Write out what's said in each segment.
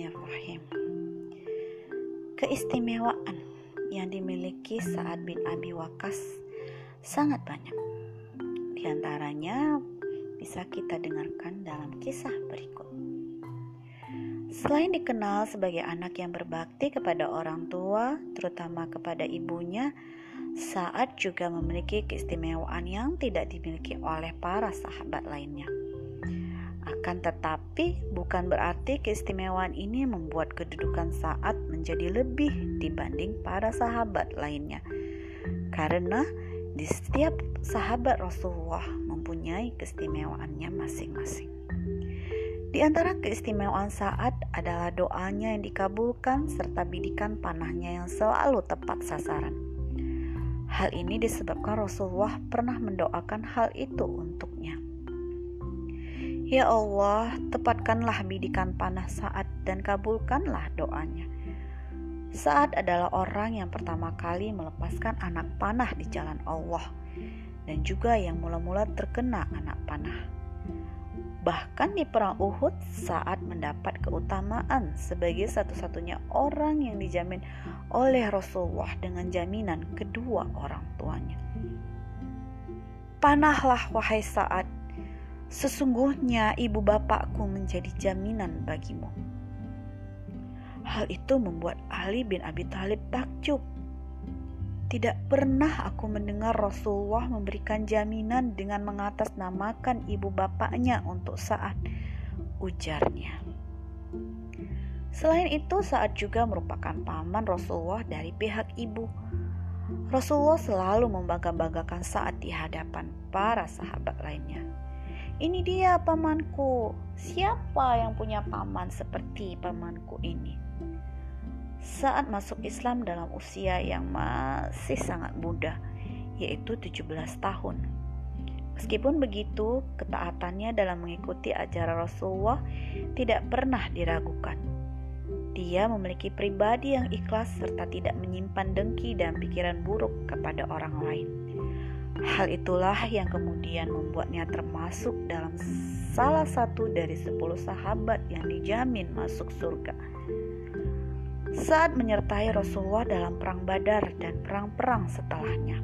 Bismillahirrahmanirrahim. Keistimewaan yang dimiliki saat bin Abi Wakas sangat banyak. Di antaranya bisa kita dengarkan dalam kisah berikut. Selain dikenal sebagai anak yang berbakti kepada orang tua, terutama kepada ibunya, saat juga memiliki keistimewaan yang tidak dimiliki oleh para sahabat lainnya. Akan tetapi, bukan berarti keistimewaan ini membuat kedudukan saat menjadi lebih dibanding para sahabat lainnya. Karena di setiap sahabat Rasulullah mempunyai keistimewaannya masing-masing. Di antara keistimewaan saat adalah doanya yang dikabulkan serta bidikan panahnya yang selalu tepat sasaran. Hal ini disebabkan Rasulullah pernah mendoakan hal itu untuknya. Ya Allah, tepatkanlah bidikan panah saat dan kabulkanlah doanya. Saat adalah orang yang pertama kali melepaskan anak panah di jalan Allah dan juga yang mula-mula terkena anak panah. Bahkan di perang Uhud saat mendapat keutamaan sebagai satu-satunya orang yang dijamin oleh Rasulullah dengan jaminan kedua orang tuanya. Panahlah wahai saat Sesungguhnya ibu bapakku menjadi jaminan bagimu. Hal itu membuat Ali bin Abi Thalib takjub. Tidak pernah aku mendengar Rasulullah memberikan jaminan dengan mengatasnamakan ibu bapaknya untuk saat ujarnya. Selain itu, saat juga merupakan paman Rasulullah dari pihak ibu. Rasulullah selalu membangga-banggakan saat di hadapan para sahabat lainnya. Ini dia pamanku. Siapa yang punya paman seperti pamanku ini? Saat masuk Islam dalam usia yang masih sangat muda, yaitu 17 tahun. Meskipun begitu, ketaatannya dalam mengikuti ajaran Rasulullah tidak pernah diragukan. Dia memiliki pribadi yang ikhlas serta tidak menyimpan dengki dan pikiran buruk kepada orang lain. Hal itulah yang kemudian membuatnya termasuk dalam salah satu dari sepuluh sahabat yang dijamin masuk surga. Saat menyertai Rasulullah dalam perang Badar dan perang-perang setelahnya,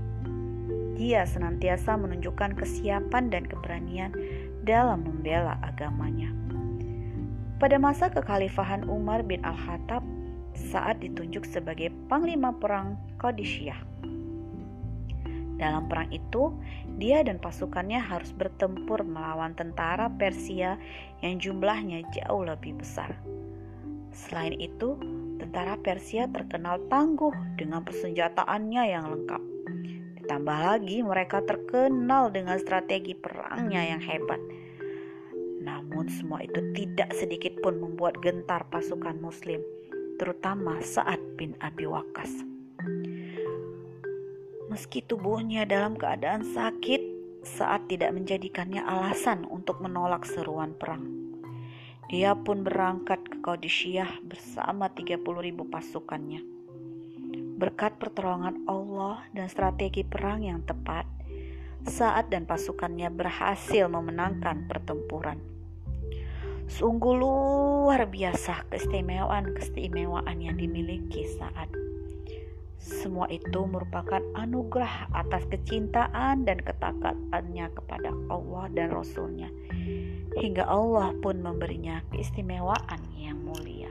dia senantiasa menunjukkan kesiapan dan keberanian dalam membela agamanya. Pada masa kekhalifahan Umar bin Al-Khattab saat ditunjuk sebagai panglima perang Qadisiyah, dalam perang itu, dia dan pasukannya harus bertempur melawan tentara Persia yang jumlahnya jauh lebih besar. Selain itu, tentara Persia terkenal tangguh dengan persenjataannya yang lengkap. Ditambah lagi, mereka terkenal dengan strategi perangnya yang hebat. Namun, semua itu tidak sedikit pun membuat gentar pasukan Muslim, terutama saat bin Abi Waqqas. Meski tubuhnya dalam keadaan sakit saat tidak menjadikannya alasan untuk menolak seruan perang. Dia pun berangkat ke Qadisiyah bersama 30 ribu pasukannya. Berkat pertolongan Allah dan strategi perang yang tepat, saat dan pasukannya berhasil memenangkan pertempuran. Sungguh luar biasa keistimewaan-keistimewaan yang dimiliki saat semua itu merupakan anugerah atas kecintaan dan ketakatannya kepada Allah dan Rasulnya. Hingga Allah pun memberinya keistimewaan yang mulia.